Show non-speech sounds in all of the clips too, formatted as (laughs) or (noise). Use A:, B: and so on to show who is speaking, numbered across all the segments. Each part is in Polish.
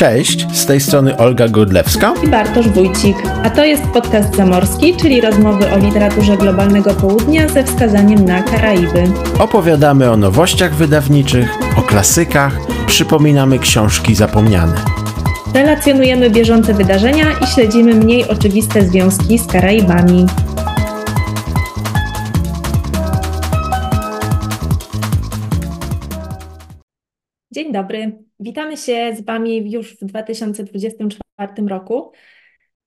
A: Cześć, z tej strony Olga Godlewska
B: i Bartosz Wójcik, a to jest podcast Zamorski, czyli rozmowy o literaturze globalnego południa ze wskazaniem na Karaiby.
A: Opowiadamy o nowościach wydawniczych, o klasykach, przypominamy książki zapomniane.
B: Relacjonujemy bieżące wydarzenia i śledzimy mniej oczywiste związki z Karaibami. Dzień dobry. Witamy się z Wami już w 2024 roku.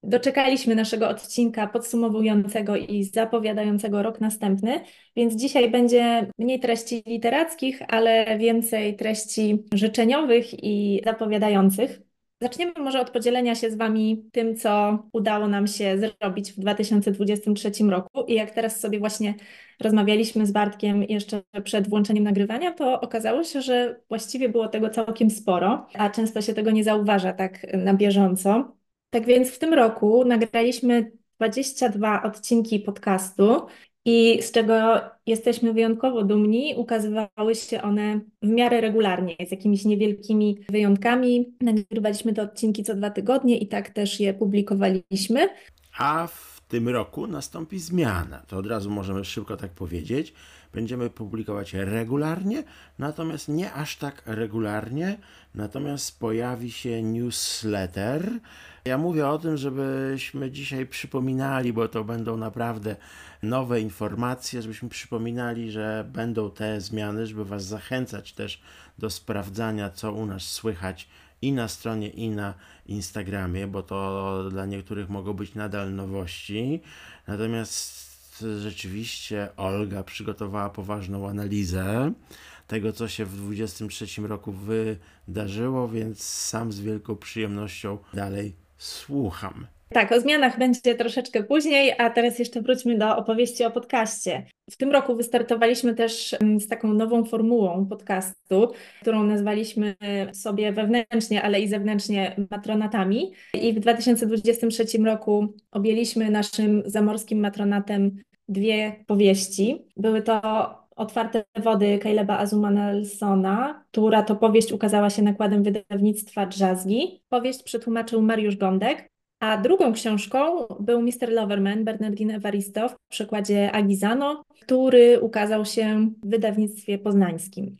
B: Doczekaliśmy naszego odcinka podsumowującego i zapowiadającego rok następny, więc dzisiaj będzie mniej treści literackich, ale więcej treści życzeniowych i zapowiadających. Zaczniemy może od podzielenia się z Wami tym, co udało nam się zrobić w 2023 roku. I jak teraz sobie właśnie rozmawialiśmy z Bartkiem jeszcze przed włączeniem nagrywania, to okazało się, że właściwie było tego całkiem sporo, a często się tego nie zauważa tak na bieżąco. Tak więc w tym roku nagraliśmy 22 odcinki podcastu i z czego jesteśmy wyjątkowo dumni, ukazywały się one w miarę regularnie, z jakimiś niewielkimi wyjątkami. Nagrywaliśmy te odcinki co dwa tygodnie i tak też je publikowaliśmy.
A: A tym roku nastąpi zmiana. To od razu możemy szybko tak powiedzieć. Będziemy publikować regularnie, natomiast nie aż tak regularnie. Natomiast pojawi się newsletter. Ja mówię o tym, żebyśmy dzisiaj przypominali, bo to będą naprawdę nowe informacje, żebyśmy przypominali, że będą te zmiany, żeby Was zachęcać też do sprawdzania, co u nas słychać i na stronie, i na Instagramie, bo to dla niektórych mogą być nadal nowości. Natomiast rzeczywiście Olga przygotowała poważną analizę tego, co się w 2023 roku wydarzyło, więc sam z wielką przyjemnością dalej słucham.
B: Tak, o zmianach będzie troszeczkę później, a teraz jeszcze wróćmy do opowieści o podcaście. W tym roku wystartowaliśmy też mm, z taką nową formułą podcastu, którą nazwaliśmy sobie wewnętrznie, ale i zewnętrznie matronatami. I w 2023 roku objęliśmy naszym zamorskim matronatem dwie powieści. Były to Otwarte wody Caleba Azuma Nelsona, która to powieść ukazała się nakładem wydawnictwa Drzazgi. Powieść przetłumaczył Mariusz Gądek, a drugą książką był Mr. Loverman Bernardine Evaristo w przekładzie Agizano, który ukazał się w wydawnictwie poznańskim.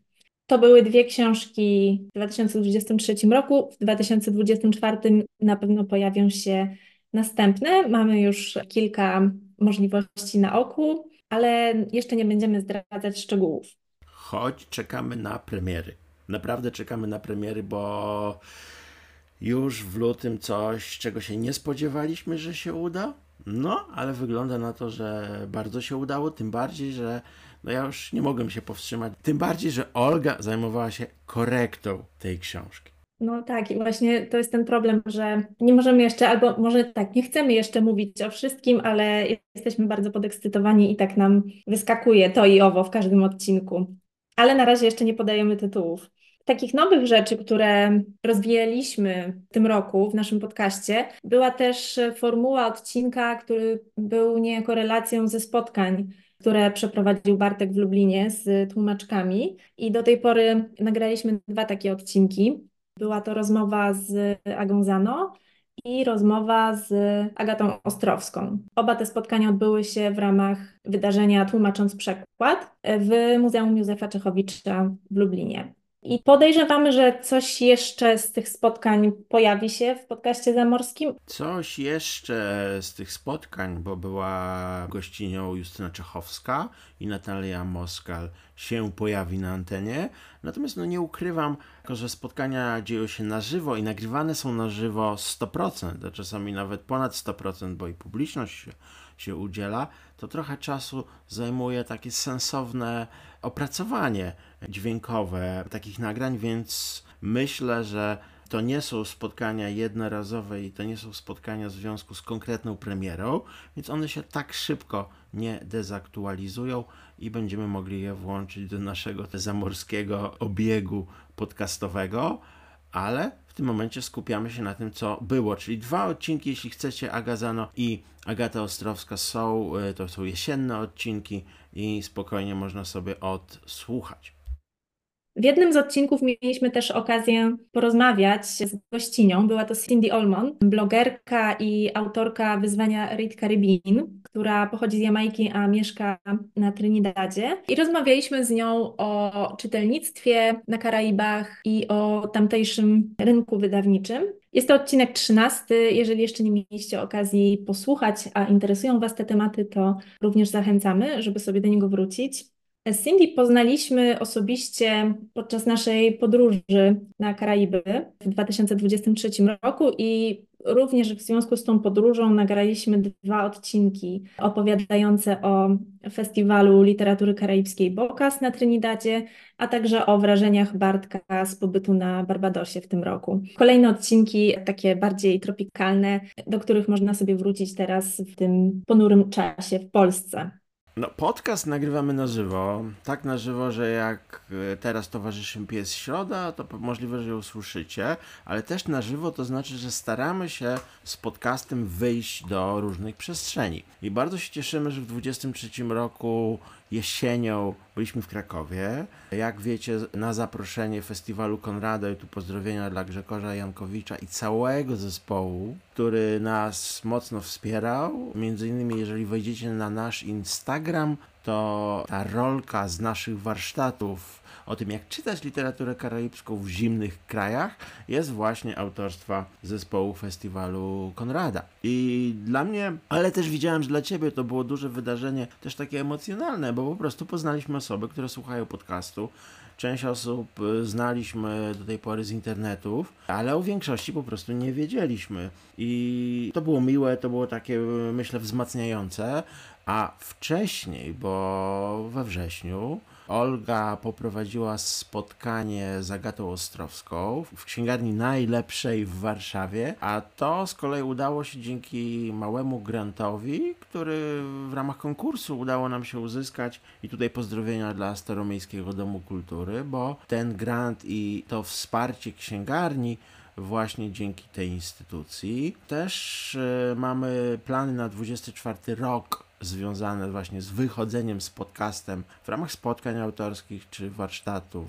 B: To były dwie książki w 2023 roku. W 2024 na pewno pojawią się następne. Mamy już kilka możliwości na oku, ale jeszcze nie będziemy zdradzać szczegółów.
A: Choć czekamy na premiery. Naprawdę czekamy na premiery, bo już w lutym coś, czego się nie spodziewaliśmy, że się uda. No, ale wygląda na to, że bardzo się udało, tym bardziej, że no ja już nie mogłem się powstrzymać. Tym bardziej, że Olga zajmowała się korektą tej książki.
B: No tak, i właśnie to jest ten problem, że nie możemy jeszcze, albo może tak, nie chcemy jeszcze mówić o wszystkim, ale jesteśmy bardzo podekscytowani i tak nam wyskakuje to i owo w każdym odcinku. Ale na razie jeszcze nie podajemy tytułów. Takich nowych rzeczy, które rozwijaliśmy w tym roku w naszym podcaście, była też formuła odcinka, który był niejako relacją ze spotkań, które przeprowadził Bartek w Lublinie z tłumaczkami. I do tej pory nagraliśmy dwa takie odcinki. Była to rozmowa z Agą Zano i rozmowa z Agatą Ostrowską. Oba te spotkania odbyły się w ramach wydarzenia Tłumacząc Przekład w Muzeum Józefa Czechowicza w Lublinie. I podejrzewamy, że coś jeszcze z tych spotkań pojawi się w podcaście zamorskim.
A: Coś jeszcze z tych spotkań, bo była gościnią Justyna Czechowska i Natalia Moskal się pojawi na antenie. Natomiast no nie ukrywam, że spotkania dzieją się na żywo i nagrywane są na żywo 100%, a czasami nawet ponad 100%, bo i publiczność się, się udziela, to trochę czasu zajmuje takie sensowne opracowanie dźwiękowe takich nagrań, więc myślę, że to nie są spotkania jednorazowe i to nie są spotkania w związku z konkretną premierą, więc one się tak szybko nie dezaktualizują i będziemy mogli je włączyć do naszego zamorskiego obiegu podcastowego, ale w tym momencie skupiamy się na tym, co było, czyli dwa odcinki, jeśli chcecie, Agazano i Agata Ostrowska są, e, to są jesienne odcinki i spokojnie można sobie odsłuchać.
B: W jednym z odcinków mieliśmy też okazję porozmawiać z gościnią. Była to Cindy Olmon, blogerka i autorka wyzwania Read Caribbean, która pochodzi z Jamajki, a mieszka na Trinidadzie. I rozmawialiśmy z nią o czytelnictwie na Karaibach i o tamtejszym rynku wydawniczym. Jest to odcinek 13. Jeżeli jeszcze nie mieliście okazji posłuchać, a interesują Was te tematy, to również zachęcamy, żeby sobie do niego wrócić. Cindy poznaliśmy osobiście podczas naszej podróży na Karaiby w 2023 roku i również w związku z tą podróżą nagraliśmy dwa odcinki opowiadające o festiwalu literatury karaibskiej Bokas na Trinidadzie, a także o wrażeniach Bartka z pobytu na Barbadosie w tym roku. Kolejne odcinki, takie bardziej tropikalne, do których można sobie wrócić teraz w tym ponurym czasie w Polsce.
A: No, podcast nagrywamy na żywo. Tak na żywo, że jak e, teraz towarzyszy mi pies środa, to możliwe, że ją usłyszycie, ale też na żywo to znaczy, że staramy się z podcastem wyjść do różnych przestrzeni. I bardzo się cieszymy, że w 2023 roku jesienią byliśmy w Krakowie. Jak wiecie, na zaproszenie festiwalu Konrada i tu pozdrowienia dla Grzegorza Jankowicza i całego zespołu, który nas mocno wspierał. Między innymi, jeżeli wejdziecie na nasz Instagram, to ta rolka z naszych warsztatów o tym, jak czytać literaturę karaibską w zimnych krajach, jest właśnie autorstwa zespołu festiwalu Konrada. I dla mnie, ale też widziałem, że dla ciebie to było duże wydarzenie, też takie emocjonalne, bo po prostu poznaliśmy osoby, które słuchają podcastu. Część osób y, znaliśmy do tej pory z internetów, ale o większości po prostu nie wiedzieliśmy. I to było miłe, to było takie, myślę, wzmacniające. A wcześniej, bo we wrześniu, Olga poprowadziła spotkanie z Agatą Ostrowską w księgarni najlepszej w Warszawie, a to z kolei udało się dzięki małemu grantowi, który w ramach konkursu udało nam się uzyskać i tutaj pozdrowienia dla Staromiejskiego Domu Kultury, bo ten grant i to wsparcie księgarni właśnie dzięki tej instytucji. Też y, mamy plany na 24 rok związane właśnie z wychodzeniem z podcastem w ramach spotkań autorskich czy warsztatów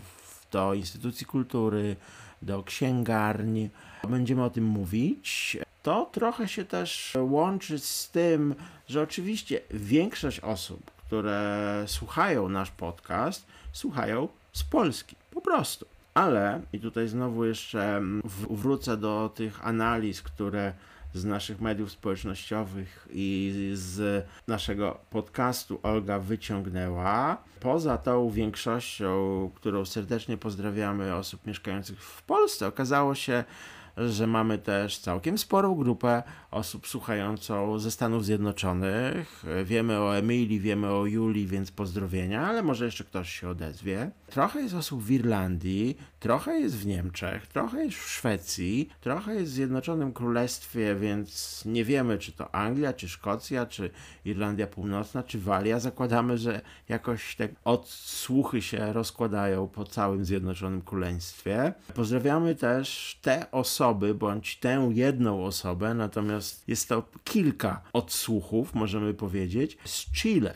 A: do instytucji kultury, do księgarni. Będziemy o tym mówić. To trochę się też łączy z tym, że oczywiście większość osób, które słuchają nasz podcast, słuchają z Polski. Po prostu. Ale, i tutaj znowu jeszcze wrócę do tych analiz, które z naszych mediów społecznościowych i z naszego podcastu Olga wyciągnęła. Poza tą większością, którą serdecznie pozdrawiamy osób mieszkających w Polsce, okazało się, że mamy też całkiem sporą grupę osób słuchającą ze Stanów Zjednoczonych. Wiemy o Emilii, wiemy o Julii, więc pozdrowienia, ale może jeszcze ktoś się odezwie. Trochę jest osób w Irlandii, trochę jest w Niemczech, trochę jest w Szwecji, trochę jest w Zjednoczonym Królestwie, więc nie wiemy, czy to Anglia, czy Szkocja, czy Irlandia Północna, czy Walia. Zakładamy, że jakoś te odsłuchy się rozkładają po całym Zjednoczonym Królestwie. Pozdrawiamy też te osoby, bądź tę jedną osobę, natomiast jest to kilka odsłuchów, możemy powiedzieć, z Chile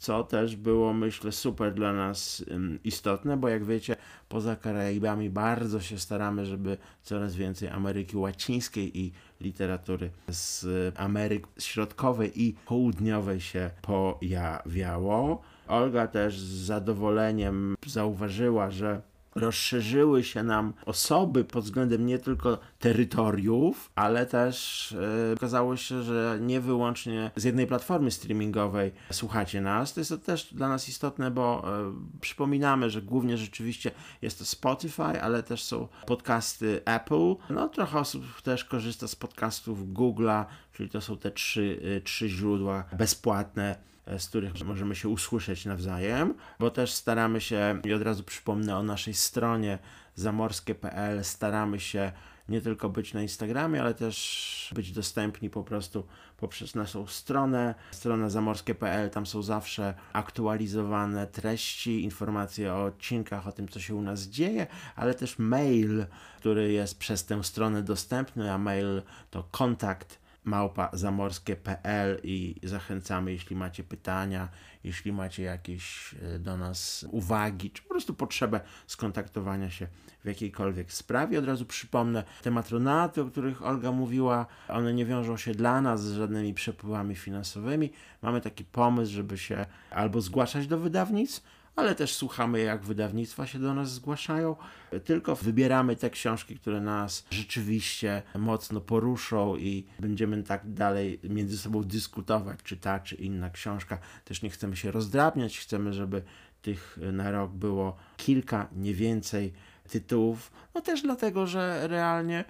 A: co też było, myślę, super dla nas istotne, bo jak wiecie, poza Karaibami bardzo się staramy, żeby coraz więcej Ameryki Łacińskiej i literatury z Ameryki Środkowej i Południowej się pojawiało. Olga też z zadowoleniem zauważyła, że rozszerzyły się nam osoby pod względem nie tylko terytoriów, ale też yy, okazało się, że nie wyłącznie z jednej platformy streamingowej słuchacie nas. To jest to też dla nas istotne, bo yy, przypominamy, że głównie rzeczywiście jest to Spotify, ale też są podcasty Apple. No trochę osób też korzysta z podcastów Google'a, czyli to są te trzy, yy, trzy źródła bezpłatne z których możemy się usłyszeć nawzajem, bo też staramy się, i od razu przypomnę o naszej stronie zamorskie.pl, staramy się nie tylko być na Instagramie, ale też być dostępni po prostu poprzez naszą stronę, stronę zamorskie.pl. Tam są zawsze aktualizowane treści, informacje o odcinkach, o tym, co się u nas dzieje, ale też mail, który jest przez tę stronę dostępny, a mail to kontakt małpazamorskie.pl i zachęcamy, jeśli macie pytania, jeśli macie jakieś e, do nas uwagi, czy po prostu potrzebę skontaktowania się w jakiejkolwiek sprawie. Od razu przypomnę, te matronaty, o których Olga mówiła, one nie wiążą się dla nas z żadnymi przepływami finansowymi. Mamy taki pomysł, żeby się albo zgłaszać do wydawnictw, ale też słuchamy, jak wydawnictwa się do nas zgłaszają. Tylko wybieramy te książki, które nas rzeczywiście mocno poruszą i będziemy tak dalej między sobą dyskutować, czy ta, czy inna książka. Też nie chcemy się rozdrabniać, chcemy, żeby tych na rok było kilka, nie więcej tytułów. No też dlatego, że realnie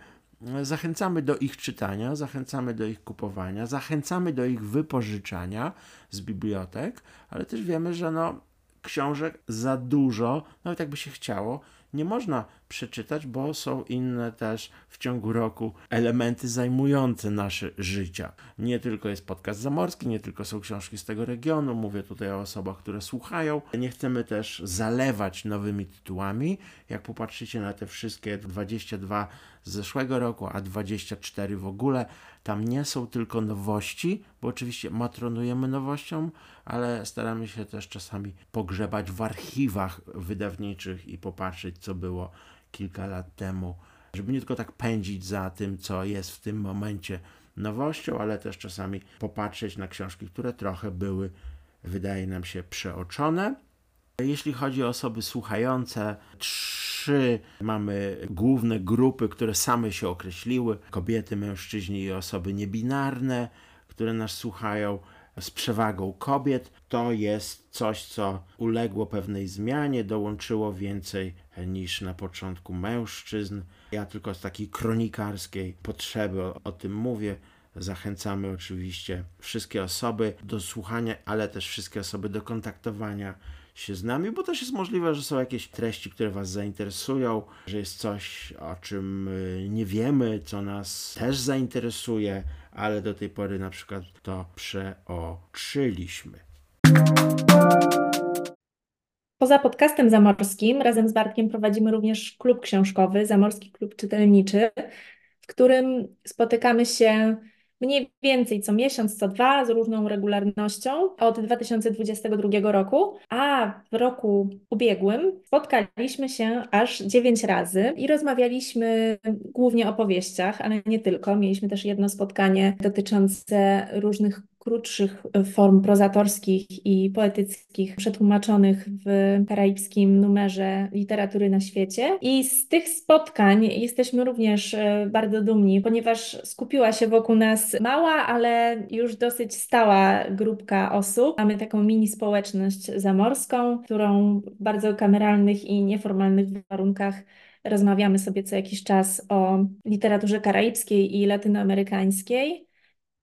A: zachęcamy do ich czytania, zachęcamy do ich kupowania, zachęcamy do ich wypożyczania z bibliotek, ale też wiemy, że no, książek za dużo, nawet jakby się chciało, nie można przeczytać, bo są inne też w ciągu roku elementy zajmujące nasze życia. Nie tylko jest podcast zamorski, nie tylko są książki z tego regionu, mówię tutaj o osobach, które słuchają. Nie chcemy też zalewać nowymi tytułami. Jak popatrzycie na te wszystkie 22 z zeszłego roku, a 24 w ogóle, tam nie są tylko nowości, bo oczywiście matronujemy nowością, ale staramy się też czasami pogrzebać w archiwach wydawniczych i popatrzeć, co było kilka lat temu, żeby nie tylko tak pędzić za tym, co jest w tym momencie nowością, ale też czasami popatrzeć na książki, które trochę były, wydaje nam się, przeoczone. Jeśli chodzi o osoby słuchające, trzy mamy główne grupy, które same się określiły: kobiety, mężczyźni i osoby niebinarne, które nas słuchają z przewagą kobiet. To jest coś, co uległo pewnej zmianie, dołączyło więcej niż na początku mężczyzn. Ja tylko z takiej kronikarskiej potrzeby o, o tym mówię. Zachęcamy oczywiście wszystkie osoby do słuchania, ale też wszystkie osoby do kontaktowania się z nami, bo też jest możliwe, że są jakieś treści, które Was zainteresują, że jest coś, o czym y, nie wiemy, co nas też zainteresuje, ale do tej pory na przykład to przeoczyliśmy.
B: Poza podcastem zamorskim razem z Bartkiem prowadzimy również klub książkowy, Zamorski Klub Czytelniczy, w którym spotykamy się mniej więcej co miesiąc, co dwa, z różną regularnością od 2022 roku, a w roku ubiegłym spotkaliśmy się aż dziewięć razy i rozmawialiśmy głównie o powieściach, ale nie tylko. Mieliśmy też jedno spotkanie dotyczące różnych krótszych form prozatorskich i poetyckich przetłumaczonych w karaibskim numerze literatury na świecie. I z tych spotkań jesteśmy również e, bardzo dumni, ponieważ skupiła się wokół nas mała, ale już dosyć stała grupka osób. Mamy taką mini społeczność zamorską, którą w bardzo kameralnych i nieformalnych warunkach rozmawiamy sobie co jakiś czas o literaturze karaibskiej i latynoamerykańskiej.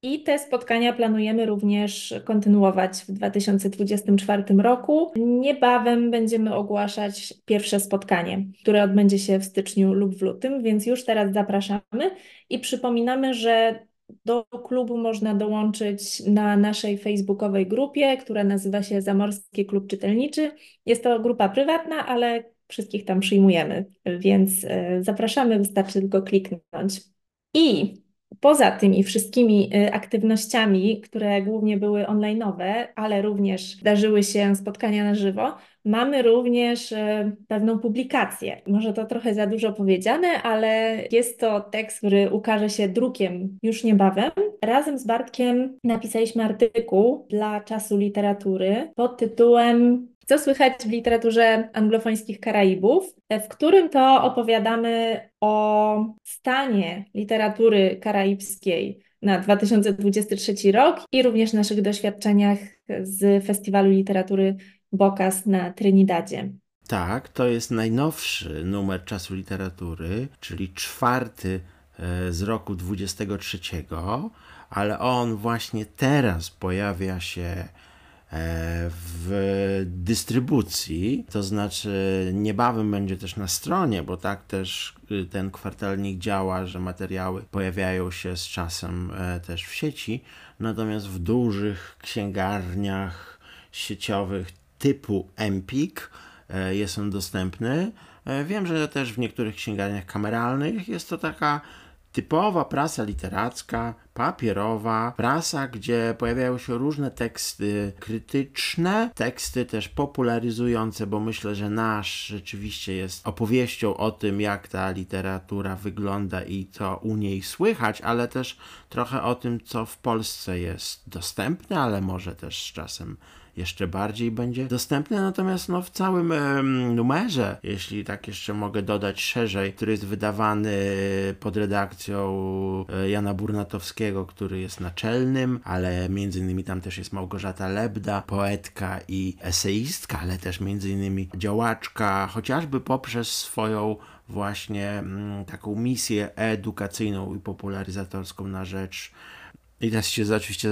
B: I te spotkania planujemy również kontynuować w 2024 roku. Niebawem będziemy ogłaszać pierwsze spotkanie, które odbędzie się w styczniu lub w lutym, więc już teraz zapraszamy i przypominamy, że do klubu można dołączyć na naszej facebookowej grupie, która nazywa się Zamorski Klub Czytelniczy. Jest to grupa prywatna, ale wszystkich tam przyjmujemy, więc e, zapraszamy, wystarczy tylko kliknąć. I Poza tymi wszystkimi y, aktywnościami, które głównie były online'owe, ale również zdarzyły się spotkania na żywo, mamy również y, pewną publikację. Może to trochę za dużo powiedziane, ale jest to tekst, który ukaże się drukiem już niebawem. Razem z Bartkiem napisaliśmy artykuł dla czasu literatury pod tytułem co słychać w literaturze anglofońskich Karaibów, w którym to opowiadamy o stanie literatury karaibskiej na 2023 rok i również naszych doświadczeniach z Festiwalu Literatury Bokas na Trinidadzie.
A: Tak, to jest najnowszy numer czasu literatury, czyli czwarty e, z roku 23, ale on właśnie teraz pojawia się w dystrybucji, to znaczy niebawem będzie też na stronie, bo tak też y, ten kwartalnik działa, że materiały pojawiają się z czasem e, też w sieci, natomiast w dużych księgarniach sieciowych typu Empik e, jest on dostępny. Wiem, że też w niektórych księgarniach kameralnych jest to taka typowa prasa literacka, papierowa, prasa, gdzie pojawiają się różne teksty krytyczne, teksty też popularyzujące, bo myślę, że nasz rzeczywiście jest opowieścią o tym, jak ta literatura wygląda i co u niej słychać, ale też trochę o tym, co w Polsce jest dostępne, ale może też z czasem jeszcze bardziej będzie dostępny, natomiast no, w całym numerze, jeśli tak jeszcze mogę dodać szerzej, który jest wydawany pod redakcją e, Jana Burnatowskiego, który jest naczelnym, ale między innymi tam też jest Małgorzata Lebda, poetka i eseistka, ale też między innymi działaczka, chociażby poprzez swoją właśnie mm, taką misję edukacyjną i popularyzatorską na rzecz i teraz się oczywiście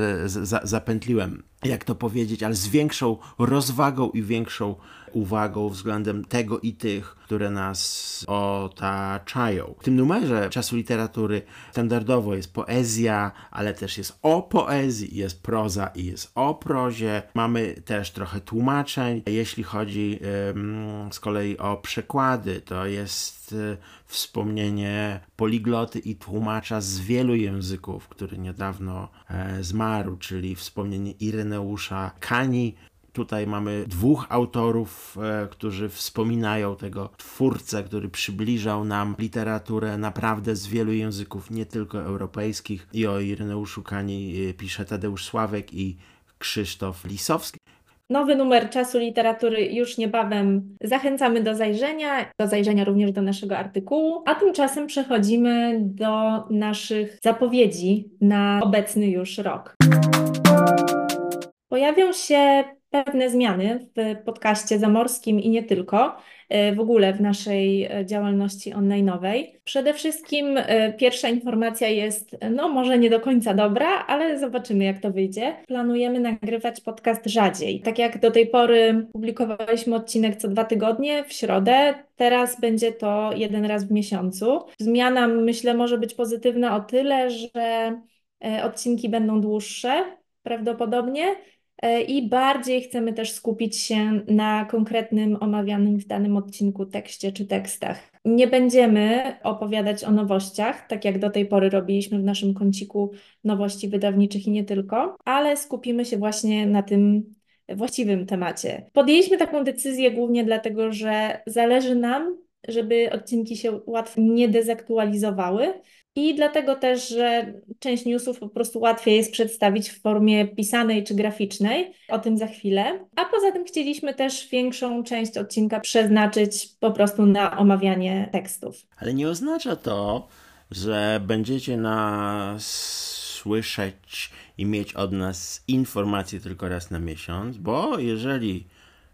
A: zapętliłem, jak to powiedzieć, ale z większą rozwagą i większą uwagą względem tego i tych, które nas otaczają. W tym numerze czasu literatury standardowo jest poezja, ale też jest o poezji, jest proza i jest o prozie. Mamy też trochę tłumaczeń. Jeśli chodzi ym, z kolei o przekłady, to jest y, wspomnienie poligloty i tłumacza z wielu języków, który niedawno e, zmarł, czyli wspomnienie Ireneusza Kani, Tutaj mamy dwóch autorów, e, którzy wspominają tego twórcę, który przybliżał nam literaturę naprawdę z wielu języków, nie tylko europejskich. I o Ireneuszu Kani e, pisze Tadeusz Sławek i Krzysztof Lisowski.
B: Nowy numer czasu literatury już niebawem zachęcamy do zajrzenia, do zajrzenia również do naszego artykułu, a tymczasem przechodzimy do naszych zapowiedzi na obecny już rok. Pojawią się pewne zmiany w podcaście zamorskim i nie tylko, e, w ogóle w naszej e, działalności online'owej. Przede wszystkim e, pierwsza informacja jest, no może nie do końca dobra, ale zobaczymy jak to wyjdzie. Planujemy nagrywać podcast rzadziej. Tak jak do tej pory publikowaliśmy odcinek co dwa tygodnie w środę, teraz będzie to jeden raz w miesiącu. Zmiana myślę może być pozytywna o tyle, że odcinki będą dłuższe prawdopodobnie i bardziej chcemy też skupić się na konkretnym omawianym w danym odcinku tekście czy tekstach. Nie będziemy opowiadać o nowościach, tak jak do tej pory robiliśmy w naszym kąciku nowości wydawniczych i nie tylko, ale skupimy się właśnie na tym właściwym temacie. Podjęliśmy taką decyzję głównie dlatego, że zależy nam, żeby odcinki się łatwo nie dezaktualizowały, i dlatego też, że część newsów po prostu łatwiej jest przedstawić w formie pisanej czy graficznej, o tym za chwilę. A poza tym chcieliśmy też większą część odcinka przeznaczyć po prostu na omawianie tekstów.
A: Ale nie oznacza to, że będziecie nas słyszeć i mieć od nas informacje tylko raz na miesiąc, bo jeżeli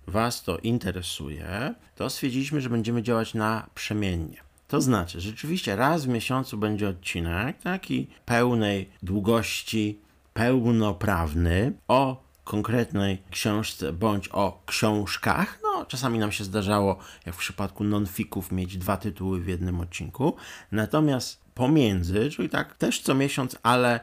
A: Was to interesuje, to stwierdziliśmy, że będziemy działać na przemiennie. To znaczy, rzeczywiście raz w miesiącu będzie odcinek taki pełnej długości, pełnoprawny o konkretnej książce bądź o książkach. No, czasami nam się zdarzało, jak w przypadku non-fików, mieć dwa tytuły w jednym odcinku. Natomiast pomiędzy, czyli tak też co miesiąc, ale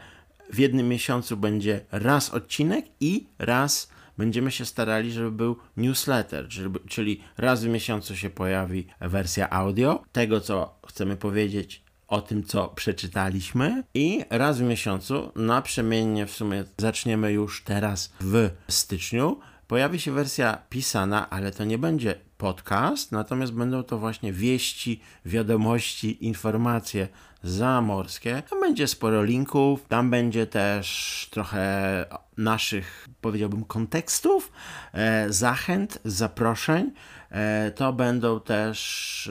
A: w jednym miesiącu będzie raz odcinek i raz będziemy się starali, żeby był newsletter, czyli, raz w miesiącu się pojawi wersja audio tego, co chcemy powiedzieć o tym, co przeczytaliśmy i raz w miesiącu, naprzemiennie w sumie zaczniemy już teraz w styczniu, pojawi się wersja pisana, ale to nie będzie podcast, natomiast będą to właśnie wieści, wiadomości, informacje zamorskie. Tam będzie sporo linków, tam będzie też trochę naszych, powiedziałbym, kontekstów, e, zachęt, zaproszeń. E, to będą też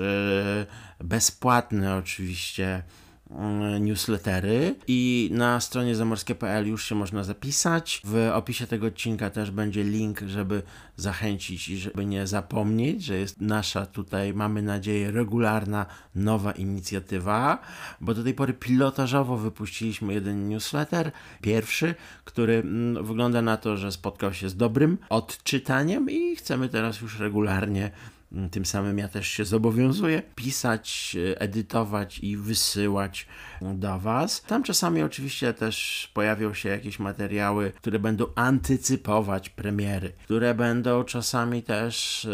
A: e, bezpłatne oczywiście newslettery. I na stronie zamorskie.pl już się można zapisać. W opisie tego odcinka też będzie link, żeby zachęcić i żeby nie zapomnieć, że jest nasza tutaj, mamy nadzieję, regularna nowa inicjatywa, bo do tej pory pilotażowo wypuściliśmy jeden newsletter, pierwszy, który mm, wygląda na to, że spotkał się z dobrym odczytaniem i chcemy teraz już regularnie tym samym ja też się zobowiązuję pisać, edytować i wysyłać do Was. Tam czasami oczywiście też pojawią się jakieś materiały, które będą antycypować premiery, które będą czasami też,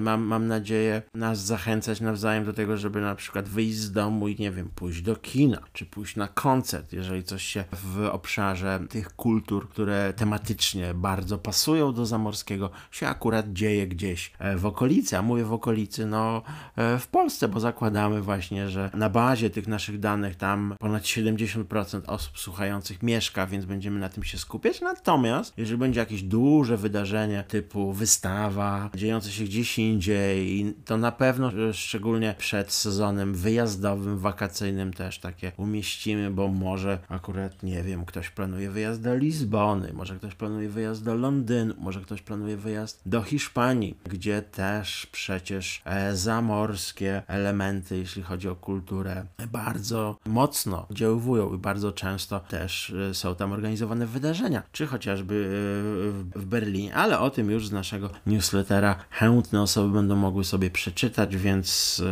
A: mam, mam nadzieję, nas zachęcać nawzajem do tego, żeby na przykład wyjść z domu i nie wiem, pójść do kina, czy pójść na koncert, jeżeli coś się w obszarze tych kultur, które tematycznie bardzo pasują do zamorskiego, się akurat dzieje gdzieś e, w okolicy, mówię w okolicy, no e, w Polsce, bo zakładamy właśnie, że na bazie tych naszych danych tam ponad 70% osób słuchających mieszka, więc będziemy na tym się skupiać. Natomiast jeżeli będzie jakieś duże wydarzenie typu wystawa, dziejące się gdzieś indziej, to na pewno szczególnie przed sezonem wyjazdowym, wakacyjnym też takie umieścimy, bo może akurat, nie wiem, ktoś planuje wyjazd do Lizbony, może ktoś planuje wyjazd do Londynu, może ktoś planuje wyjazd do Hiszpanii, gdzie też przecież e, zamorskie elementy, jeśli chodzi o kulturę, bardzo mocno oddziaływują i bardzo często też e, są tam organizowane wydarzenia, czy chociażby e, w Berlinie, ale o tym już z naszego newslettera chętne osoby będą mogły sobie przeczytać, więc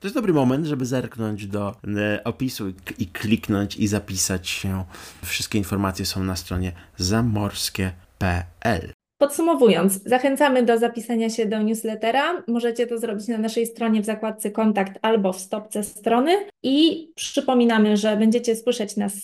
A: to jest dobry moment, żeby zerknąć do opisu i kliknąć i zapisać się. Wszystkie informacje są na stronie zamorskie.pl.
B: Podsumowując, zachęcamy do zapisania się do newslettera. Możecie to zrobić na naszej stronie w zakładce kontakt albo w stopce strony i przypominamy, że będziecie słyszeć nas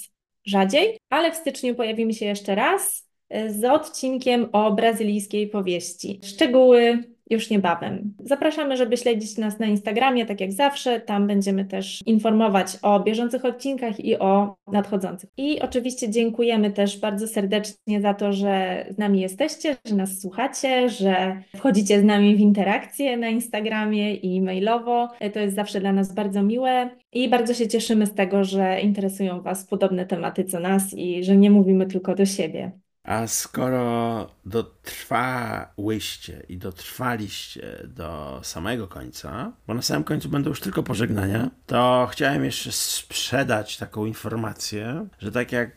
B: rzadziej, ale w styczniu pojawimy się jeszcze raz z odcinkiem o brazylijskiej powieści. Szczegóły już niebawem. Zapraszamy, żeby śledzić nas na Instagramie, tak jak zawsze. Tam będziemy też informować o bieżących odcinkach i o nadchodzących. I oczywiście dziękujemy też bardzo serdecznie za to, że z nami jesteście, że nas słuchacie, że wchodzicie z nami w interakcję na Instagramie i mailowo. To jest zawsze dla nas bardzo miłe i bardzo się cieszymy z tego, że interesują Was podobne tematy co nas i że nie mówimy tylko do siebie.
A: A skoro dotrwałyście i dotrwaliście do samego końca, bo na samym końcu będą już tylko pożegnania, to chciałem jeszcze sprzedać taką informację, że tak jak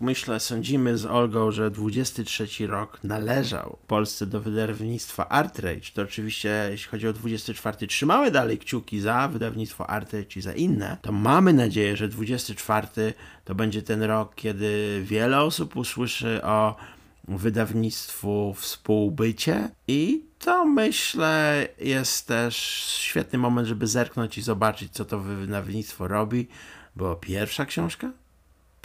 A: myślę, sądzimy z Olgą, że 23 rok należał Polsce do wydawnictwa Artrage, to oczywiście jeśli chodzi o 24 trzymamy dalej kciuki za wydawnictwo Artrage i za inne, to mamy nadzieję, że 24 to będzie ten rok, kiedy wiele osób usłyszy o wydawnictwu współbycie i to myślę jest też świetny moment, żeby zerknąć i zobaczyć, co to wydawnictwo robi, bo pierwsza książka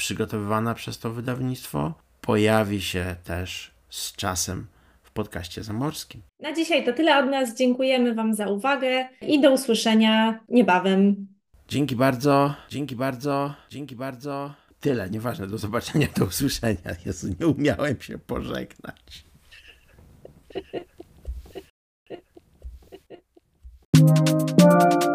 A: przygotowywana przez to wydawnictwo pojawi się też z czasem w podcaście zamorskim.
B: Na dzisiaj to tyle od nas. Dziękujemy Wam za uwagę i do usłyszenia niebawem.
A: Dzięki bardzo, dzięki bardzo, dzięki bardzo. Tyle, nieważne, do zobaczenia, do usłyszenia. Jezu, nie umiałem się pożegnać. (laughs)